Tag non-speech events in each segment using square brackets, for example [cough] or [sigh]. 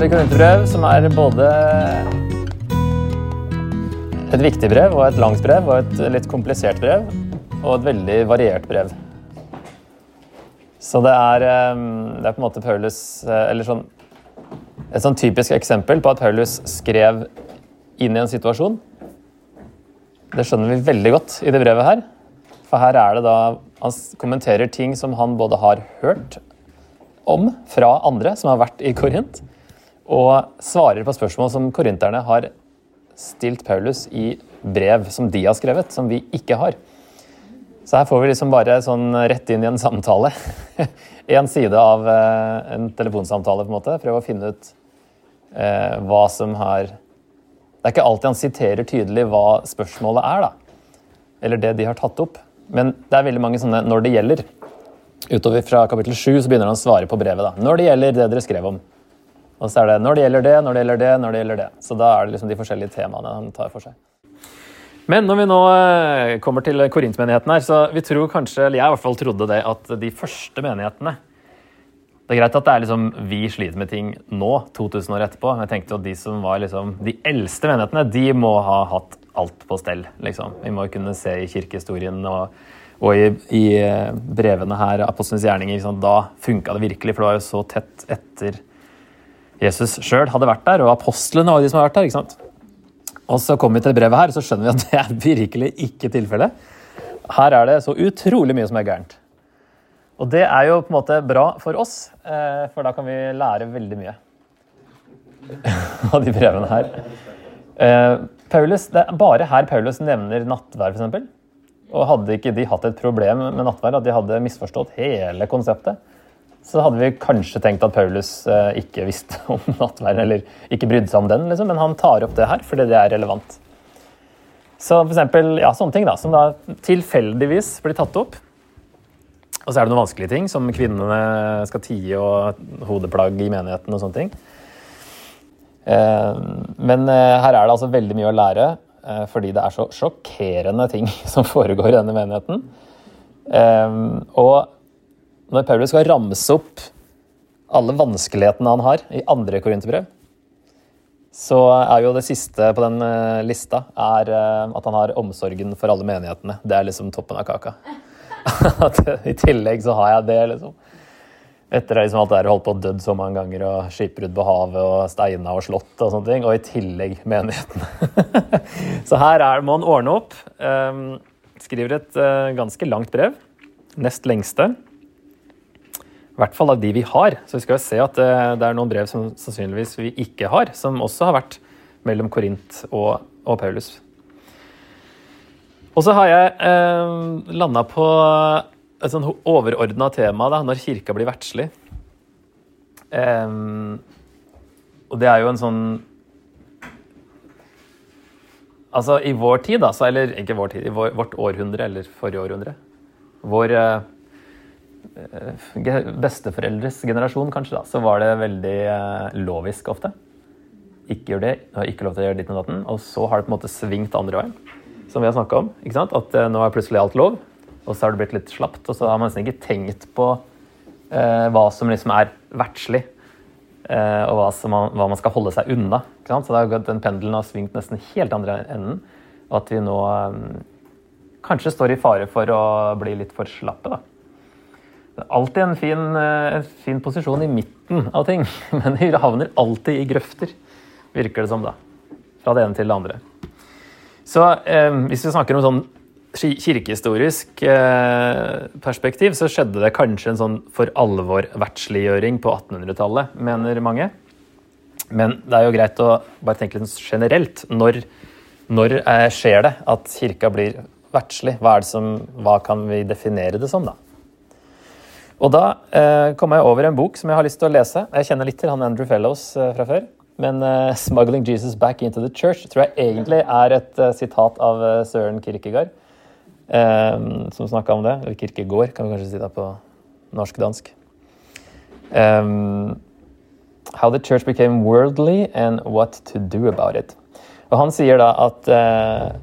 Første korinterbrev, som er både et viktig brev og et langt brev og et litt komplisert brev. Og et veldig variert brev. Så det er, eh, det er på en måte Paulus eh, Eller sånn Et sånn typisk eksempel på at Paulus skrev inn i en situasjon. Det skjønner vi veldig godt i det brevet her. For her er det da Han kommenterer ting som han både har hørt om fra andre som har vært i Korint, og svarer på spørsmål som korinterne har stilt Paulus i brev som de har skrevet, som vi ikke har. Så her får vi liksom bare sånn rett inn i en samtale. [laughs] Én side av eh, en telefonsamtale, på en måte. Prøve å finne ut eh, hva som har Det er ikke alltid han siterer tydelig hva spørsmålet er, da. Eller det de har tatt opp. Men det er veldig mange sånne 'når det gjelder'. Utover fra kapittel 7 så begynner han å svare på brevet. da. Når det gjelder det dere skrev om. Og så er det når det gjelder det, når det gjelder det, når det gjelder det. Så da er det liksom de forskjellige temaene han tar for seg. Men når vi nå eh, kommer til korintmenigheten her, så vi tror kanskje, eller jeg i hvert fall trodde det, at de første menighetene Det er greit at det er liksom, vi sliter med ting nå, 2000 år etterpå. Men jeg tenkte at de som var liksom, de eldste menighetene, de må ha hatt alt på stell. liksom. Vi må kunne se i kirkehistorien og, og i, i, eh, brevene her, Apostlenes gjerninger, liksom, da funka det virkelig, for det var jo så tett etter Jesus sjøl hadde vært der, og apostlene var de som hadde vært der. ikke sant? Og så kommer vi til brevet her, så skjønner vi at det er virkelig ikke tilfellet. Her er det så utrolig mye som er gærent. Og det er jo på en måte bra for oss, eh, for da kan vi lære veldig mye [laughs] av de brevene her. Eh, Paulus, Det er bare her Paulus nevner nattvær, f.eks. Og hadde ikke de hatt et problem med nattvær, at de hadde misforstått hele konseptet, så hadde vi kanskje tenkt at Paulus eh, ikke visste [laughs] om nattverden, eller ikke brydde seg om den, liksom. men han tar opp det her fordi det er relevant. Så for eksempel, ja, sånne ting da, som da tilfeldigvis blir tatt opp. Og så er det noen vanskelige ting, som kvinnene skal tie og hodeplagg i menigheten og sånne ting. Eh, men eh, her er det altså veldig mye å lære, fordi det er så sjokkerende ting [laughs] som foregår i denne menigheten. Og når Paulus skal ramse opp alle vanskelighetene han har i andre korinterbrev, så er jo det siste på den eh, lista eh, at han har omsorgen for alle menighetene. Det er liksom toppen av kaka. [laughs] I tillegg så har jeg det, liksom. Etter liksom alt det der holdt på å dødd så mange ganger, og skipbrudd på havet og steina og slott og sånne ting. Og i tillegg menighetene. [laughs] så her er, må han ordne opp. Um, skriver et uh, ganske langt brev. Nest lengste. I hvert fall av de vi har. Så vi skal jo se at det, eh, er noen brev som sannsynligvis vi ikke har, som også har vært mellom Korint og, og Paulus. Og så har jeg eh, landa på et sånn overordna tema da, når kirka blir verdslig. Eh, og det er jo en sånn Altså, i vår tid, da, så, eller ikke vår tid, i vår, vårt århundre eller forrige århundre Vår Eh, besteforeldres generasjon, kanskje, da, så var det veldig eh, lovisk ofte. Ikke gjør det, ikke lov til å gjøre ditt og datten. Og så har det på en måte svingt andre veien, som vi har snakka om. ikke sant? At eh, nå er plutselig alt lov, og så har det blitt litt slapt. Og så har man nesten ikke tenkt på eh, hva som liksom er verdslig, eh, og hva, man, hva, man, skal holde seg unna. ikke sant? Så det har gått, den pendelen har svingt nesten helt andre enden, og at vi nå eh, kanskje står i fare for å bli litt for slappe. da alltid en fin, eh, en fin, posisjon i midten av ting, [laughs] men de havner alltid i grøfter, virker det som. da. Fra det ene til det andre. Så eh, hvis vi snakker om sånn kirkehistorisk eh, perspektiv, så skjedde det kanskje en sånn for alvor verdsliggjøring på 1800-tallet, mener mange. Men det er jo greit å bare tenke litt generelt. Når, når eh, skjer det at kirka blir verdslig? Hva, som, hva kan vi definere det som, da? Og da eh, kom jeg over en bok som jeg har lyst til å lese. Jeg kjenner litt til han Andrew Fellows eh, fra før. Men eh, [laughs] 'Smuggling Jesus Back Into The Church' tror jeg egentlig er et uh, sitat av uh, Søren Kierkegaard. Um, som snakka om det. Eller Kirkegård, kan vi kanskje si det på norsk-dansk. Um, how the church became worldly and what to do about it. Og Han sier da at uh,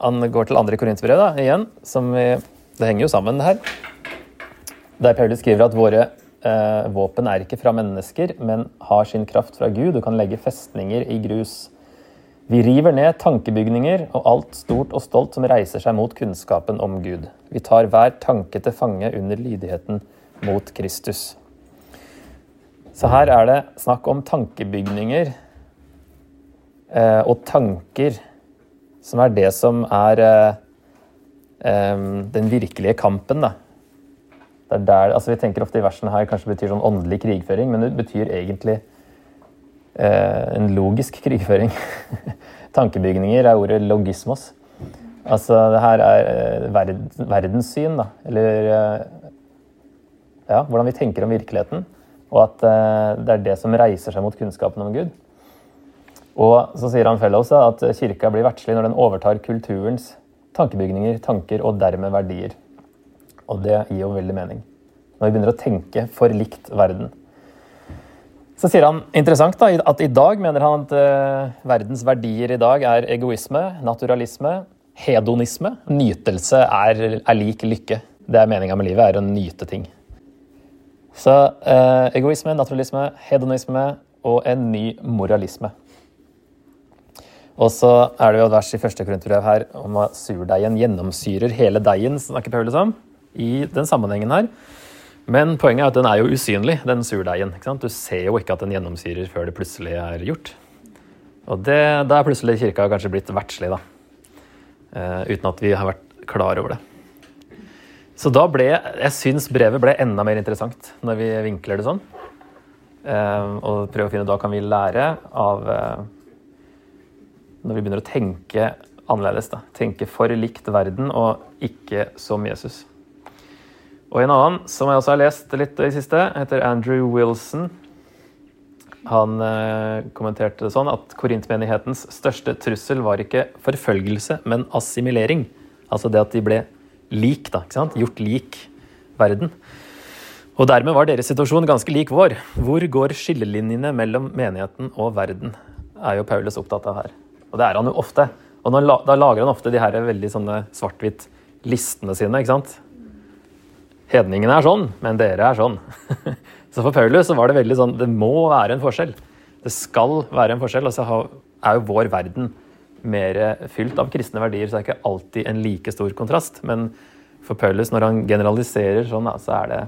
Han går til andre korinterbrev igjen. som vi, Det henger jo sammen, det her der Paulus skriver at våre eh, våpen er ikke fra mennesker, men har sin kraft fra Gud og kan legge festninger i grus. Vi river ned tankebygninger og alt stort og stolt som reiser seg mot kunnskapen om Gud. Vi tar hver tanke til fange under lydigheten mot Kristus. Så her er det snakk om tankebygninger eh, og tanker, som er det som er eh, eh, den virkelige kampen. da. Det er der, altså Vi tenker ofte i versene her kanskje betyr sånn åndelig krigføring, men det betyr egentlig eh, en logisk krigføring. [laughs] Tankebygninger er ordet logismos. Altså det her er eh, verd, verdenssyn, da. Eller eh, ja, hvordan vi tenker om virkeligheten. Og at eh, det er det som reiser seg mot kunnskapen om Gud. Og så sier han Fellows at kirka blir verdslig når den overtar kulturens tankebygninger, tanker og dermed verdier. Og det gir jo veldig mening. Når vi begynner å tenke for likt verden. Så sier han interessant da, at i dag mener han at uh, verdens verdier i dag er egoisme, naturalisme, hedonisme. Nytelse er, er lik lykke. Det er meninga med livet, er å nyte ting. Så uh, egoisme, naturalisme, hedonisme og en ny moralisme. Og så er det jo et vers i første korinterbrev her om at surdeigen gjennomsyrer hele deigen, snakker Paulus om, i den sammenhengen her. Men poenget er at den er jo usynlig, den surdeigen. Du ser jo ikke at den gjennomsyrer før det plutselig er gjort. Og det, da er plutselig kirka kanskje blitt verdslig, da. Uh, uten at vi har vært klar over det. Så da ble Jeg syns brevet ble enda mer interessant når vi vinkler det sånn. Uh, og prøver å finne Da kan vi lære av uh, Når vi begynner å tenke annerledes. da. Tenke for likt verden og ikke som Jesus. Og en annen som jeg også har lest litt i siste, heter Andrew Wilson. Han uh, kommenterte det sånn at korintmenighetens største trussel var ikke forfølgelse, men assimilering. Altså det at de ble lik, da, ikke sant? gjort lik verden. Og dermed var deres situasjon ganske lik vår. Hvor går skillelinjene mellom menigheten og verden? er jo Paulus opptatt av her. Og det er han jo ofte. Og da lager han ofte de her veldig sånne svart-hvitt-listene sine. ikke sant? Hedningene er sånn, men dere er sånn. [laughs] så for Paulus så var det veldig sånn Det må være en forskjell. Det skal være en forskjell. Og så er jo vår verden mer fylt av kristne verdier, så det er ikke alltid en like stor kontrast. Men for Paulus, når han generaliserer sånn, så er det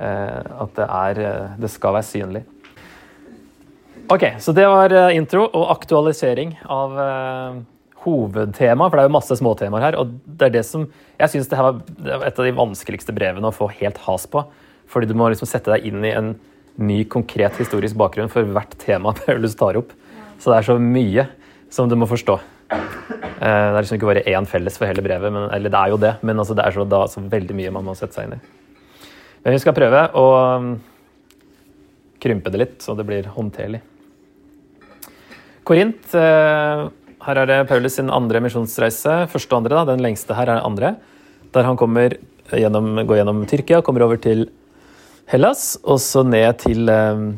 eh, at det, er, eh, det skal være synlig. Ok, så det var eh, intro og aktualisering av hovedtema, for det er jo masse småtemaer her. Og det er det som Jeg syns det her var et av de vanskeligste brevene å få helt has på. Fordi du må liksom sette deg inn i en ny, konkret historisk bakgrunn for hvert tema [laughs] Paulus tar opp. Så det er så mye som du må forstå. Eh, det er liksom ikke bare én felles for hele brevet, men, eller det er jo det, men altså det er så, da, så veldig mye man må sette seg inn i. Men vi skal prøve å krympe det litt, så det blir håndterlig. Korint. Eh, her er det Paulus sin andre misjonsreise. Første og andre, da. Den lengste her er den andre. Der han kommer gjennom, går gjennom Tyrkia, kommer over til Hellas, og så ned til eh,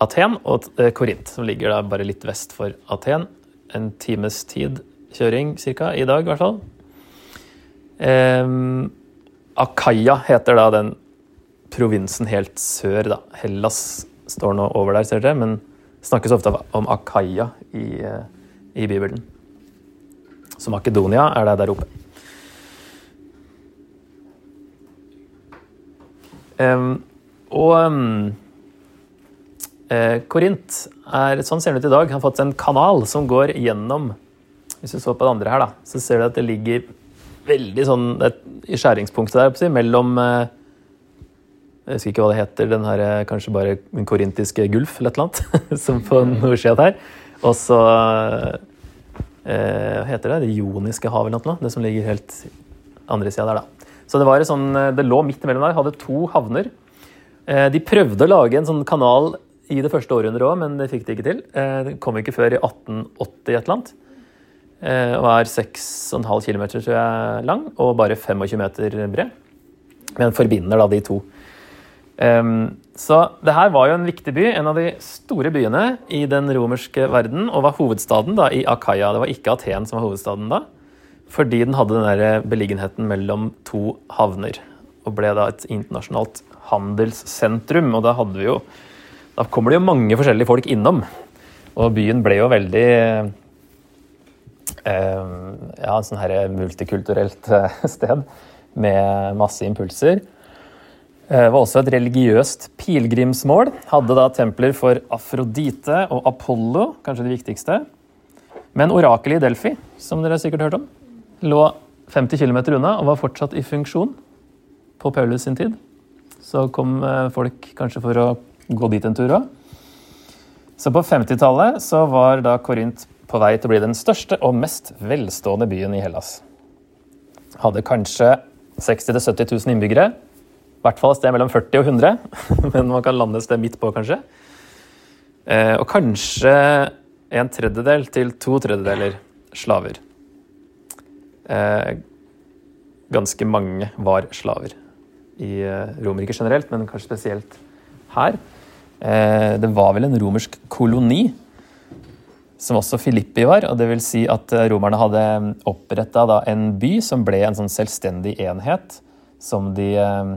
Aten og Korint, som ligger da bare litt vest for Aten en times tid kjøring ca. i dag, i hvert fall. Um, Akaya heter da den provinsen helt sør, da. Hellas står nå over der, ser dere, men snakkes ofte om Akaya i, eh, i Bibelen. Så Makedonia er det der oppe. Um, og um, Eh, Korint er sånn ser det ut i dag. Han har fått en kanal som går gjennom Hvis du så på det andre her, da, så ser du at det ligger veldig sånn et, i skjæringspunktet der si, mellom eh, Jeg husker ikke hva det heter. den her, eh, Kanskje bare den korintiske gulf eller et eller annet. [laughs] som på nordsida her. Og så eh, Hva heter det? Det joniske havet eller noe? Det som ligger helt andre sida der, da. Så det var sånn, det lå midt imellom der. Hadde to havner. De prøvde å lage en sånn kanal i det første århundret òg, men det fikk de ikke til. Eh, det kom ikke før i 1880 et eller annet. Eh, og er 6,5 km tror jeg, lang og bare 25 meter bred. Men forbinder da de to. Ehm, så det her var jo en viktig by, en av de store byene i den romerske verden, og var hovedstaden da i Akaya. Det var ikke Aten som var hovedstaden da, fordi den hadde den der beliggenheten mellom to havner. og ble da et internasjonalt handelssentrum. Og da hadde vi jo Da kommer det jo mange forskjellige folk innom. Og byen ble jo veldig eh, ja, sånn her multikulturelt eh, [laughs] sted med masse impulser. Det var også et religiøst pilegrimsmål. Hadde da templer for Afrodite og Apollo, kanskje det viktigste. Men orakelet i Delphi, som dere sikkert har hørt om, lå 50 km unna og var fortsatt i funksjon på Paulus sin tid. Så kom folk kanskje for å gå dit en tur òg. Så på 50-tallet så var da Korint på vei til å bli den største og mest velstående byen i Hellas. Hadde kanskje 60 000-70 000 innbyggere. Hvert fall et sted mellom 40 og 100, [laughs] men man kan lande et sted midt på, kanskje. Og kanskje en tredjedel til to tredjedeler slaver. Ganske mange var slaver i Romerriket generelt, men kanskje spesielt her. Det var vel en romersk koloni, som også Filippi var. og det vil si at Romerne hadde oppretta en by som ble en sånn selvstendig enhet. Som de eh,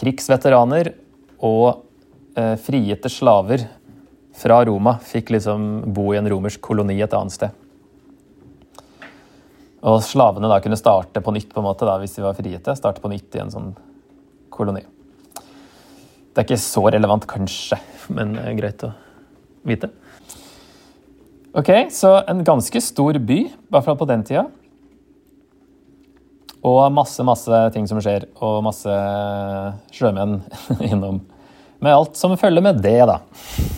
krigsveteraner og eh, frigitte slaver fra Roma fikk liksom bo i en romersk koloni et annet sted. Og slavene da kunne starte på nytt på en måte da, hvis de var frigitte. Starte på nytt i en sånn koloni. Det er ikke så relevant, kanskje, men greit å vite. Ok, Så en ganske stor by, i hvert fall på den tida. Og masse, masse ting som skjer, og masse sjømenn [laughs] innom. Med alt som følger med det, da.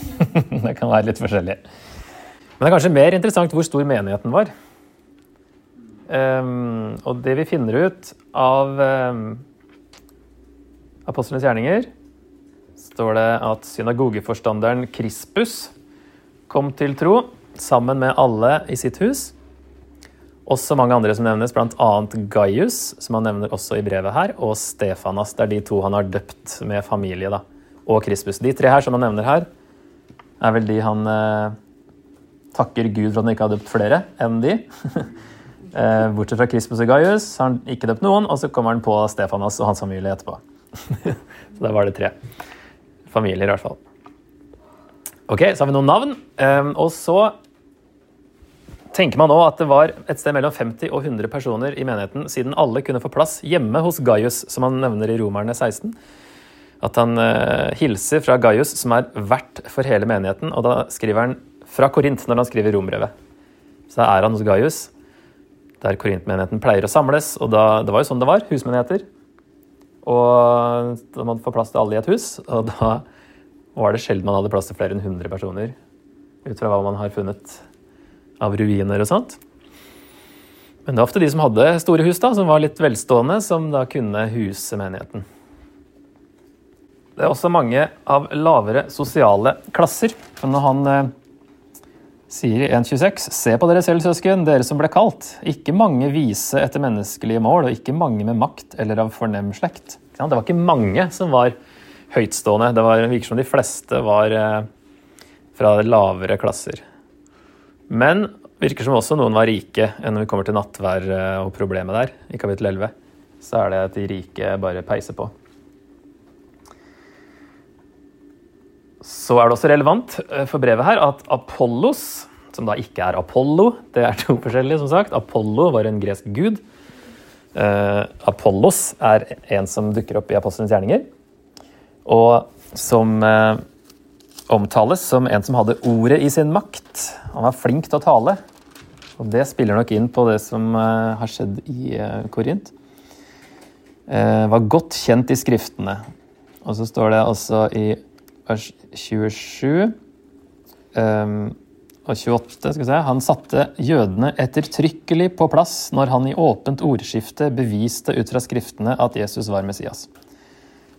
[laughs] det kan være litt forskjellig. Men det er kanskje mer interessant hvor stor menigheten var. Um, og det vi finner ut av um, apostlenes gjerninger står det at synagogeforstanderen Krispus kom til tro sammen med alle i sitt hus. Også mange andre som nevnes, bl.a. Gaius, som han nevner også i brevet her, og Stefanas. Det er de to han har døpt med familie, da. Og Krispus. De tre her som han nevner her, er vel de han eh, takker Gud for at han ikke har døpt flere enn de. [laughs] eh, bortsett fra Krispus og Gaius har han ikke døpt noen, og så kommer han på Stefanas og hans familie etterpå. [laughs] så da var det tre familier, i hvert fall. Ok, Så har vi noen navn. Eh, og så tenker man nå at det var et sted mellom 50 og 100 personer i menigheten, siden alle kunne få plass hjemme hos Gaius, som han nevner i Romerne 16. At han eh, hilser fra Gaius, som er vert for hele menigheten. Og da skriver han fra Korint når han skriver rombrevet. Så da er han hos Gaius, der korintmenigheten pleier å samles. Og da, det var jo sånn det var, husmenigheter. Og da man får plass til alle i et hus. Og da var det sjelden man hadde plass til flere enn 100 personer. Ut fra hva man har funnet av ruiner og sånt. Men det er ofte de som hadde store hus, da, som var litt velstående, som da kunne huse menigheten. Det er også mange av lavere sosiale klasser. Når han eh, sier i 1.26.: Se på dere selv, søsken, dere som ble kalt. Ikke mange vise etter menneskelige mål, og ikke mange med makt eller av fornem slekt. Det var ikke mange som var høytstående. Det var, virker som de fleste var eh, fra lavere klasser. Men virker som også noen var rike når vi kommer til nattvær eh, og problemet der, i kapittel 11. Så er det at de rike bare peiser på. Så er det også relevant eh, for brevet her at Apollos, som da ikke er Apollo, det er to forskjellige, som sagt. Apollo var en gresk gud. Uh, Apollos er en som dukker opp i apostelens gjerninger, og som uh, omtales som en som hadde ordet i sin makt. Han var flink til å tale. Og det spiller nok inn på det som uh, har skjedd i uh, Korint. Uh, var godt kjent i skriftene. Og så står det også i vers 27 um, og 28 skal vi se, Han satte jødene ettertrykkelig på plass når han i åpent ordskifte beviste ut fra skriftene at Jesus var Messias.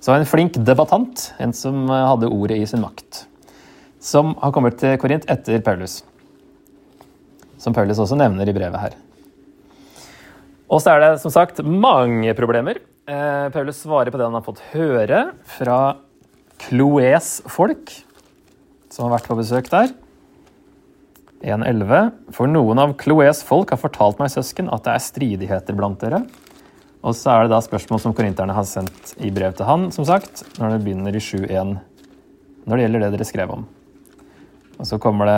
Så en flink debattant, en som hadde ordet i sin makt som har kommet til Korint etter Paulus. Som Paulus også nevner i brevet her. Og så er det som sagt mange problemer. Eh, Paulus svarer på det han har fått høre fra Kloes folk, som har vært på besøk der. 1.11. For noen av Kloes folk har fortalt meg, søsken, at det er stridigheter blant dere. Og så er det da spørsmål som korinterne har sendt i brev til han, som sagt, når det begynner i 7.1, når det gjelder det dere skrev om. Og så kommer det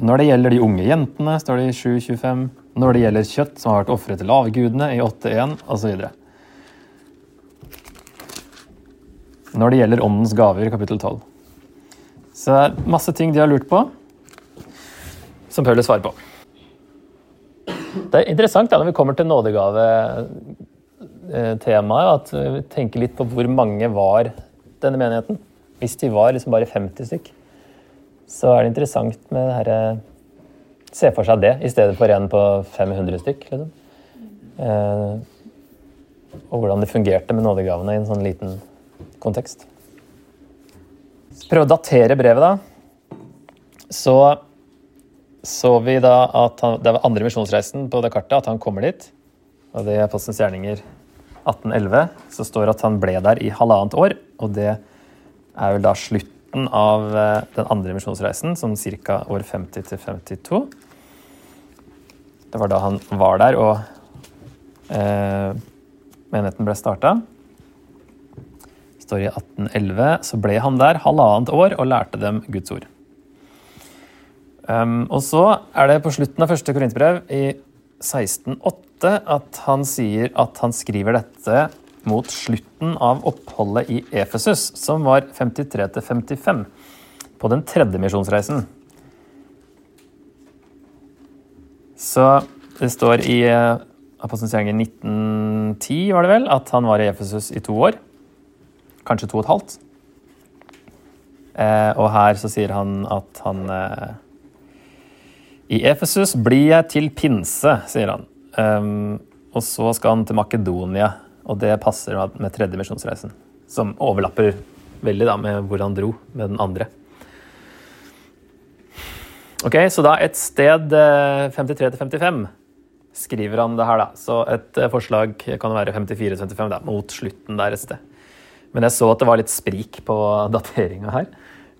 Når det gjelder de unge jentene, står det i 7.25. Når det gjelder kjøtt som har vært ofret til avgudene, i 8.1, osv. Når det gjelder åndens gaver, i kapittel 12. Så det er masse ting de har lurt på, som Paulus svarer på. Det er interessant da, når vi kommer til nådegavetemaet, at vi tenker litt på hvor mange var denne menigheten. Hvis de var liksom bare 50 stykk, så er det interessant med det herre Se for seg det i stedet for en på 500 stykk. Liksom. Eh, og hvordan det fungerte med nådegavene i en sånn liten kontekst. Prøv å datere brevet, da. Så så vi da at han, det var andre misjonsreisen på det kartet, at han kommer dit. Og det er Postens gjerninger 1811. Så står det at han ble der i halvannet år. Og det er vel da slutten av eh, den andre misjonsreisen, som ca. år 50 til 52. Det var da han var der og eh, menigheten ble starta. står i 1811. Så ble han der halvannet år og lærte dem Guds ord. Um, og så er det på slutten av første korintbrev i 1608 at han sier at han skriver dette mot slutten av oppholdet i Efesus, som var 53-55, på den tredje misjonsreisen. Så det står i uh, Apostelens gjerninger 1910, var det vel, at han var i Efesus i to år. Kanskje to og et halvt. Eh, og her så sier han at han eh, i Efesus blir jeg til pinse, sier han. Um, og så skal han til Makedonia, og det passer med tredje misjonsreisen. Som overlapper veldig da med hvor han dro med den andre. Ok, Så da et sted 53 eh, 55 skriver han det her, da. Så et eh, forslag kan være 54-55, da, mot slutten der et sted. Men jeg så at det var litt sprik på [laughs] dateringa her.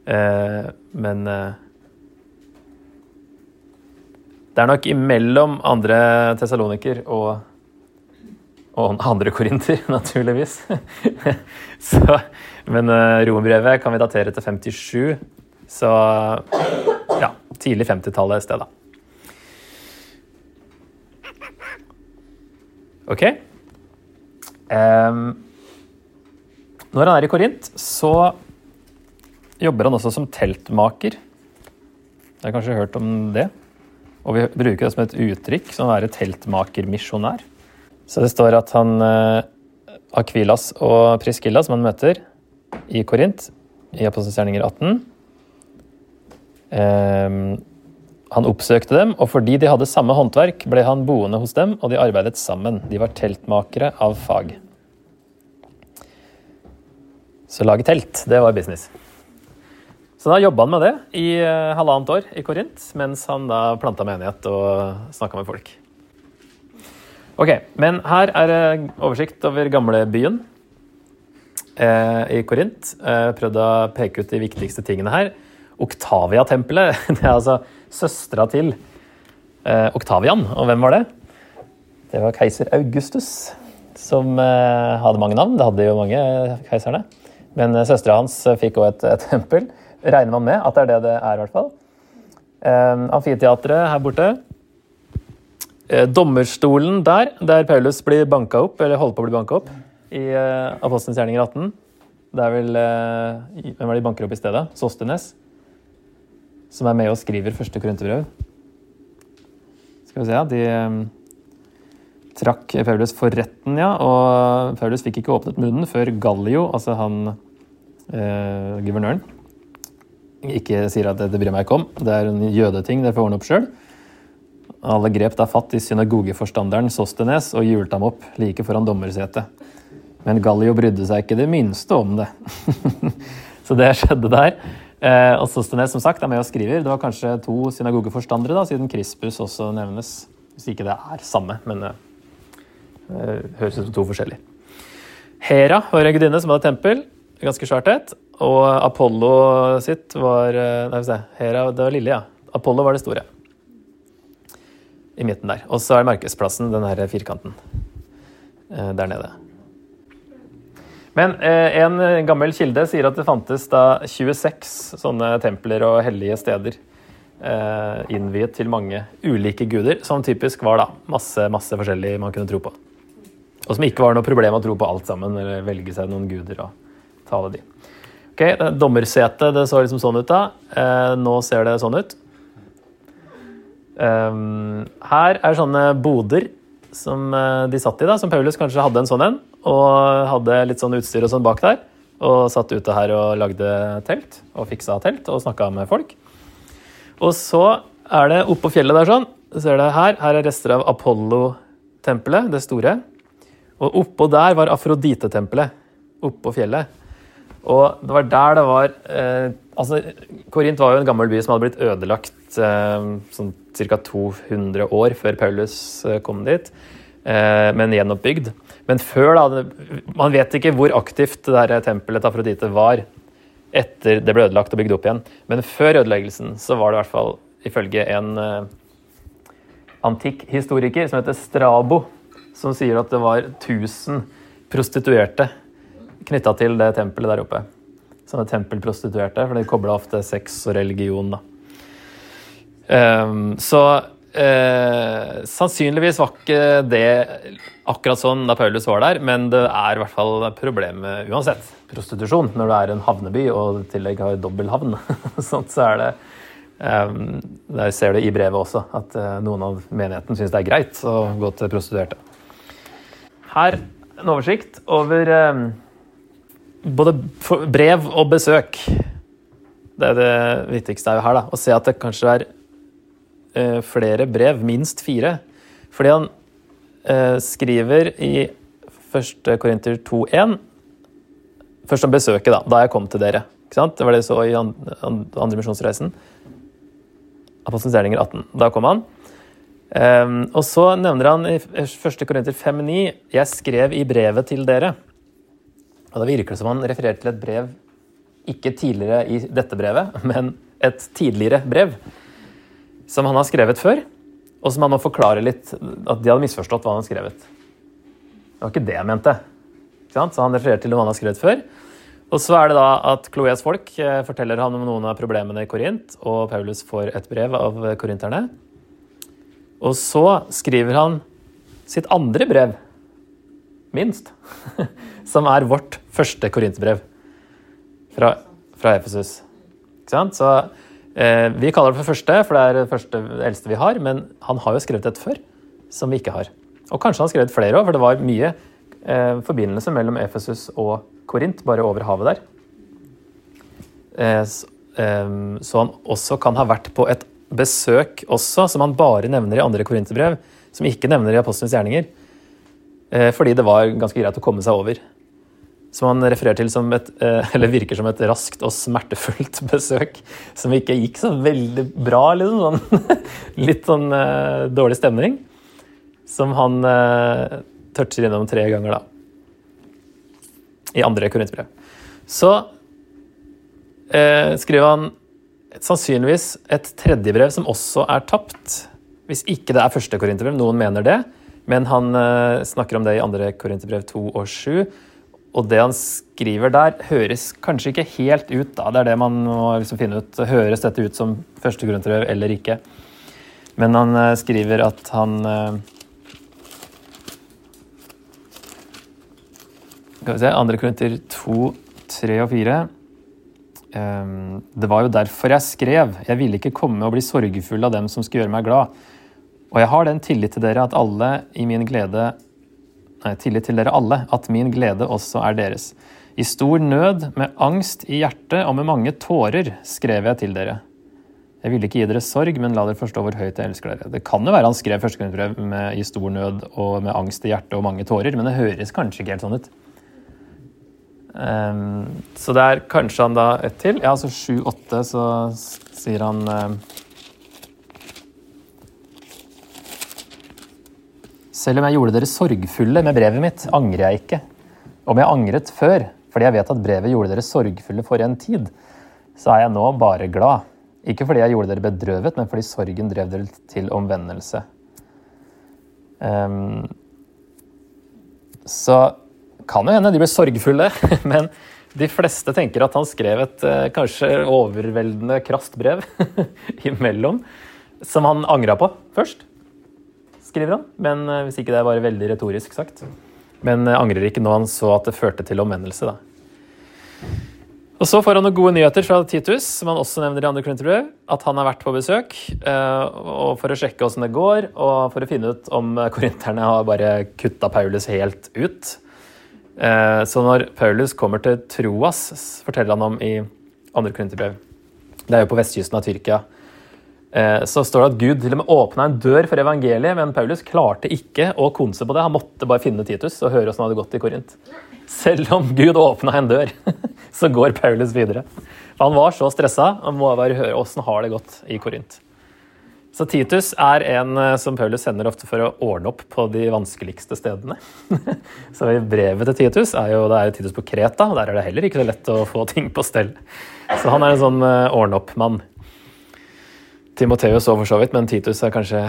Eh, men det er nok imellom andre tesaloniker og, og andre korinter, [laughs] naturligvis. [laughs] så, men uh, romerbrevet kan vi datere til 57, så ja, tidlig 50-tallet et sted, da. Ok. Um, når han er i Korint, så jobber han også som teltmaker. Jeg har kanskje hørt om det? Og vi bruker det som et uttrykk som å være teltmakermisjonær. Så det står at han eh, Akvilas og Priskilla, som han møter i Korint, i Apostelens gjerninger 18 eh, Han oppsøkte dem, og fordi de hadde samme håndverk, ble han boende hos dem, og de arbeidet sammen. De var teltmakere av fag. Så lage telt, det var business. Så da jobba han med det i uh, halvannet år i Korint, mens han da planta menighet og snakka med folk. Ok, men her er oversikt over gamlebyen eh, i Korint. Eh, prøvde å peke ut de viktigste tingene her. Oktavia-tempelet, [laughs] det er altså søstera til eh, Oktavian. Og hvem var det? Det var keiser Augustus, som eh, hadde mange navn. Det hadde jo mange keiserne. Men eh, søstera hans fikk òg et, et [laughs] tempel regner man med at det er det det er, i hvert fall. Eh, amfiteatret her borte. Uh, dommerstolen der, der Paulus blir banka opp, eller holder på å bli banka opp, i uh, Apostelens gjerninger 18. Det er vel uh, Hvem er det de banker opp i stedet? Sostenes. Som er med og skriver første korinterbrev. Skal vi se, ja. De um, trakk Paulus for retten, ja. Og Paulus fikk ikke åpnet munnen før Gallio, altså han guvernøren, ikke sier at det bryr meg ikke om. Det er en jødeting, det får ordne opp sjøl. Alle grep da fatt i synagogeforstanderen Sostenes og hjulte ham opp like foran dommersetet. Men Gallio brydde seg ikke det minste om det. [laughs] så det skjedde der. Eh, og Sostenes som sagt, er med og skriver. Det var kanskje to synagogeforstandere, da, siden Krispus også nevnes. Hvis ikke det er samme, men det eh, høres ut som to forskjellige. Hera var en gudinne som hadde tempel. Ganske svært et. Og Apollo sitt var eh, Nei, vi se. Hera, det var lille, ja. Apollo var det store. I midten der. Og så er markedsplassen den her firkanten. eh, der nede. Men eh, en gammel kilde sier at det fantes da 26 sånne templer og hellige steder eh, innviet til mange ulike guder, som typisk var da masse, masse forskjellig man kunne tro på. Og som ikke var noe problem å tro på alt sammen, eller velge seg noen guder og tale de. Ok, Dommersetet det så liksom sånn ut da. Nå ser det sånn ut. Um, her er sånne boder som uh, de satt i, da, som Paulus kanskje hadde en sånn en. Og hadde litt sånn utstyr og sånn bak der. Og satt ute her og lagde telt, og fiksa telt og snakka med folk. Og så er det oppå fjellet der sånn, ser det her, her er rester av Apollo-tempelet, det store. Og oppå der var Afrodite-tempelet, oppå fjellet. Og det var der det var eh, Altså, Korint var jo en gammel by som hadde blitt ødelagt eh, sånn ca. 200 år før Paulus eh, kom dit, eh, men gjenoppbygd. Men før, da Man vet ikke hvor aktivt det der tempelet til Afrodite var etter det ble ødelagt og bygd opp igjen. Men før ødeleggelsen så var det i hvert fall ifølge en uh, antikk historiker som heter Strabo, som sier at det var 1000 prostituerte knytta til det tempelet der oppe. Sånne tempelprostituerte, for de kobla ofte sex og religion. da. Um, så uh, sannsynligvis var ikke det akkurat sånn da Paulus var der, men det er i hvert fall problemet uansett. Prostitusjon når du er en havneby og i tillegg har dobbel havn. [laughs] sånn så er det um, Der ser du i brevet også at uh, noen av menigheten syns det er greit å gå til prostituerte. Her en oversikt over um, både brev og besøk. Det er det viktigste her. da, Å se at det kanskje er uh, flere brev, minst fire. Fordi han eh, skriver i 1. Korinter 2,1 Først om besøket, da. Da jeg kom til dere. Det var det vi så i andre misjonsreisen. Apostelens gjerninger 18. Da kom han. Um, og så nevner han i 1. Korinter 5,9 Jeg skrev i brevet til dere. Og Da virker det som han refererer til et brev ikke tidligere i dette brevet, men et tidligere brev som han har skrevet før, og som han må forklare litt at de hadde misforstått hva han har skrevet. Det var ikke det jeg mente. Så han refererer til noe han har skrevet før. Og så er det da at Chloés folk eh, forteller han om noen av problemene i Korint, og Paulus får et brev av korinterne. Og så skriver han sitt andre brev, minst, [laughs] som er vårt første korintbrev fra, fra Efesus. Ikke sant? Så Vi kaller det for første, for det er det første eldste vi har. Men han har jo skrevet et før som vi ikke har. Og kanskje han har skrevet flere òg, for det var mye eh, forbindelse mellom Efesus og Korint, bare over havet der. Eh, så, eh, han også kan ha vært på et besøk også, som han bare nevner i andre korinterbrev, som ikke nevner i apostlenes gjerninger. Eh, fordi det var ganske greit å komme seg over som han refererer til som et, eh, [laughs] eller virker som et raskt og smertefullt [laughs] besøk. Som ikke gikk så veldig bra, liksom. Sånn, [laughs] litt sånn uh, dårlig stemning. Som han uh, toucher innom tre ganger, da. I andre korintbrev. Så uh, skriver han sannsynligvis et tredje brev som også er tapt. Hvis ikke det er første korinterbrev. Noen mener det. Men han snakker om det i andre korinterbrev 2 og 7 og det han skriver der, høres kanskje ikke helt ut. Da. Det er det man må liksom finne ut. Høres dette ut som første grunntrev eller ikke? Men han uh, skriver at han uh, Skal vi se Andre grunter 2, 3 og 4. Um, ehm, det var jo derfor jeg skrev. Jeg ville ikke komme og bli sorgfull av dem som skulle gjøre meg glad. Og jeg har den tillit til dere at alle i min glede nei, tillit til dere alle, at min glede også er deres. I stor nød, med angst i hjertet og med mange tårer skrev jeg til dere. Jeg ville ikke gi dere sorg, men la dere forstå hvor høyt jeg elsker dere. Det kan jo være han skrev førstegangsbrev i stor nød og med angst i hjertet og mange tårer, men det høres kanskje ikke helt sånn ut. Um, så det er kanskje han da ett til. Ja, altså sju-åtte, så sier han um, Selv om jeg gjorde dere sorgfulle med brevet mitt, angrer jeg ikke. Om jeg angret før, fordi jeg vet at brevet gjorde dere sorgfulle for en tid, så er jeg nå bare glad. Ikke fordi jeg gjorde dere bedrøvet, men fordi sorgen drev dere til omvendelse. Um, så kan jo hende de ble sorgfulle, [laughs] men de fleste tenker at han skrev et eh, kanskje overveldende krast brev [laughs] imellom, som han angra på først, skriver han. Men eh, hvis ikke det er bare veldig retorisk sagt. Men eh, angrer ikke når han så at det førte til omvendelse, da. Og så får han noen gode nyheter fra Titus, som han også nevner i andre Korinterbrev. At han har vært på besøk og for å sjekke åssen det går, og for å finne ut om korinterne har bare kutta Paulus helt ut. Eh, så når Paulus kommer til Troas, forteller han om i andre Korinterbrev Det er jo på vestkysten av Tyrkia. Eh, så står det at Gud til og med åpna en dør for evangeliet, men Paulus klarte ikke å konse på det. Han måtte bare finne Titus og høre åssen det hadde gått i Korint. Selv om Gud åpna en dør, [laughs] så går Paulus videre. Han var så stressa. Han må bare høre åssen har det gått i Korint. Så Titus er en eh, som Paulus sender ofte for å ordne opp på de vanskeligste stedene. [laughs] så i brevet til Titus er jo det er Titus på Kreta, og der er det heller ikke så lett å få ting på stell. Så han er en sånn uh, ordne-opp-mann. Timoteus òg for så vidt, men Titus er kanskje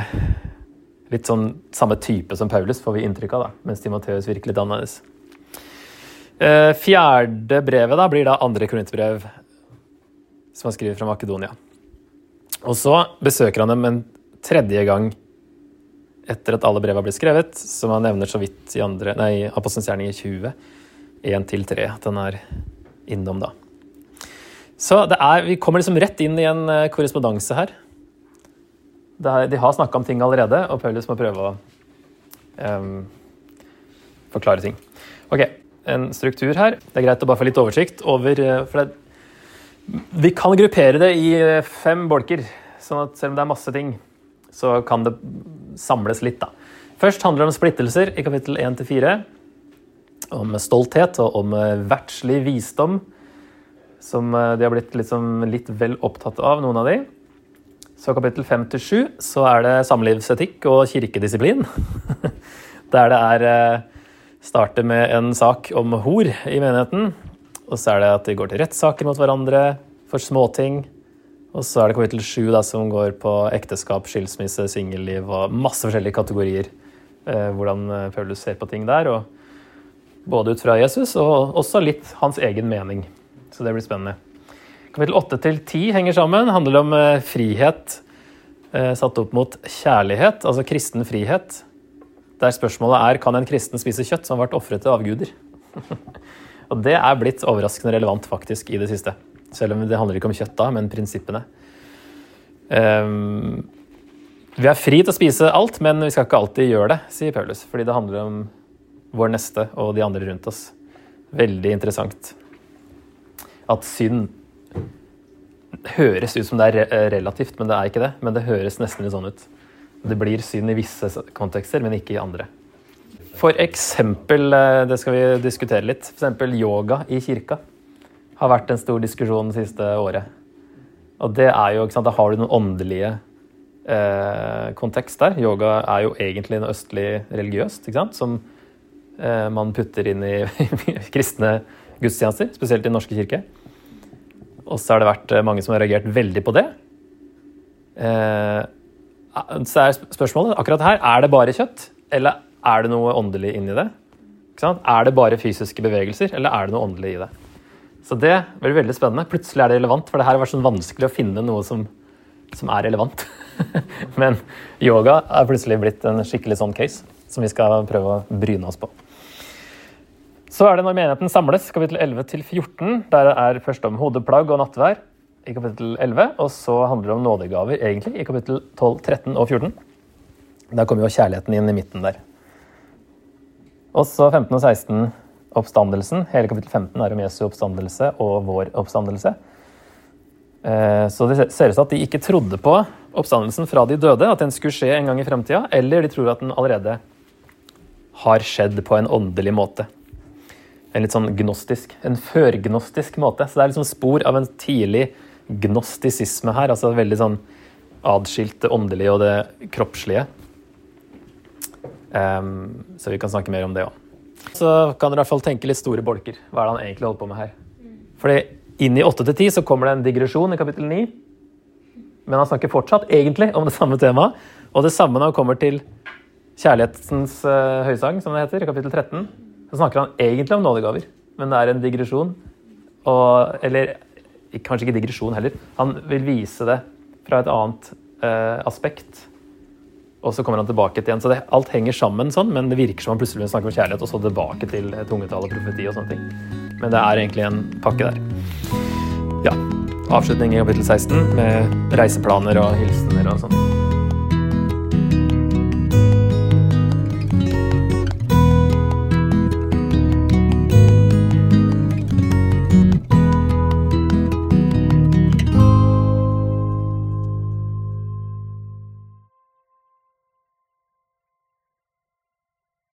litt sånn samme type som Paulus, får vi inntrykk av, da, mens Timoteus virker litt annerledes. Uh, fjerde brevet da blir da andre korintbrev, som han skriver fra Makedonia. Og så besøker han dem en tredje gang etter at alle brev har blitt skrevet, som han nevner så vidt i andre, nei, Apostelens gjerninger 20, 1-3, at han er innom da. Så er, vi kommer liksom rett inn i en uh, korrespondanse her. Er, de har snakka om ting allerede, og Paulus må prøve å um, forklare ting. Ok, en struktur her. Det er greit å bare få litt oversikt over uh, for det, vi kan gruppere det i eh, fem bolker, sånn at selv om det er masse ting, så kan det samles litt. da. Først handler det om splittelser i kapittel 1-4. Om stolthet og om eh, verdslig visdom, som eh, de har blitt liksom litt vel opptatt av, noen av de. Så kapittel 5-7 så er det samlivsetikk og kirkedisiplin. [laughs] Der det er starter med en sak om hor i menigheten. Og så er det at de går til rettssaker mot hverandre for småting. Og så er det kapittel 7 da, som går på ekteskap, skilsmisse, singelliv og masse forskjellige kategorier. Eh, hvordan eh, Paulus ser på ting der. Og både ut fra Jesus og også litt hans egen mening. Så det blir spennende. Kapittel 8 til 10 henger sammen. handler om eh, frihet eh, satt opp mot kjærlighet, altså kristen frihet. Der spørsmålet er kan en kristen spise kjøtt som har vært ofret til avguder. [laughs] Og det er blitt overraskende relevant faktisk i det siste. Selv om det handler ikke om kjøtt da, men prinsippene. Um, vi er fri til å spise alt, men vi skal ikke alltid gjøre det, sier Paulus. Fordi det handler om vår neste og de andre rundt oss. Veldig interessant. At synd høres ut som det er relativt, men det er ikke det. Men det høres nesten litt sånn ut. Det blir synd i visse kontekster, men ikke i andre. For eksempel, eh, det skal vi diskutere litt, for eksempel yoga i kirka har vært en stor diskusjon det siste året. Og det er jo, ikke sant, Da har du noen åndelige eh, kontekst der. Yoga er jo egentlig noe østlig religiøst, ikke sant? som eh, man putter inn i [laughs] kristne gudstjenester, spesielt i Den norske kirke. Og så har det vært eh, mange som har reagert veldig på det. Eh, så er spørsmålet akkurat her er det bare kjøtt, eller er det noe åndelig inni det? Er det bare fysiske bevegelser, eller er det noe åndelig i det? Så det blir veldig spennende. Plutselig er det relevant, for det her har vært sånn vanskelig å finne noe som, som er relevant. [laughs] Men yoga er plutselig blitt en skikkelig sånn case som vi skal prøve å bryne oss på. Så er det når menigheten samles, kapittel 11 til 14. Der er først om hodeplagg og nattvær i kapittel 11. Og så handler det om nådegaver egentlig i kapittel 12, 13 og 14. Der kommer jo kjærligheten inn i midten der. Og så 15 og 16 oppstandelsen. Hele kapittel 15 er om Jesu oppstandelse og vår oppstandelse. Eh, så det ser ut til at de ikke trodde på oppstandelsen fra de døde, at den skulle skje en gang i fremtida, eller de tror at den allerede har skjedd på en åndelig måte. En litt sånn gnostisk, en førgnostisk måte. Så det er liksom spor av en tidlig gnostisisme her. Altså veldig sånn adskilt det åndelige og det kroppslige. Um, så vi kan snakke mer om det òg. Så kan dere i hvert fall tenke litt store bolker. Hva er det han egentlig holder på med her? Fordi inn i 8-10 så kommer det en digresjon i kapittel 9. Men han snakker fortsatt egentlig om det samme temaet. Og det samme når han kommer til Kjærlighetens uh, høysang, som det heter, i kapittel 13, så snakker han egentlig om nådegaver, men det er en digresjon. Og, eller kanskje ikke digresjon heller. Han vil vise det fra et annet eh, aspekt. Og så kommer han tilbake til igjen. Så det, alt henger sammen sånn, men det virker som han plutselig vil snakke om kjærlighet, og så tilbake til tungetall og profeti og sånne ting. Men det er egentlig en pakke der. Ja. Avslutning i kapittel 16 med reiseplaner og hilsener og sånn.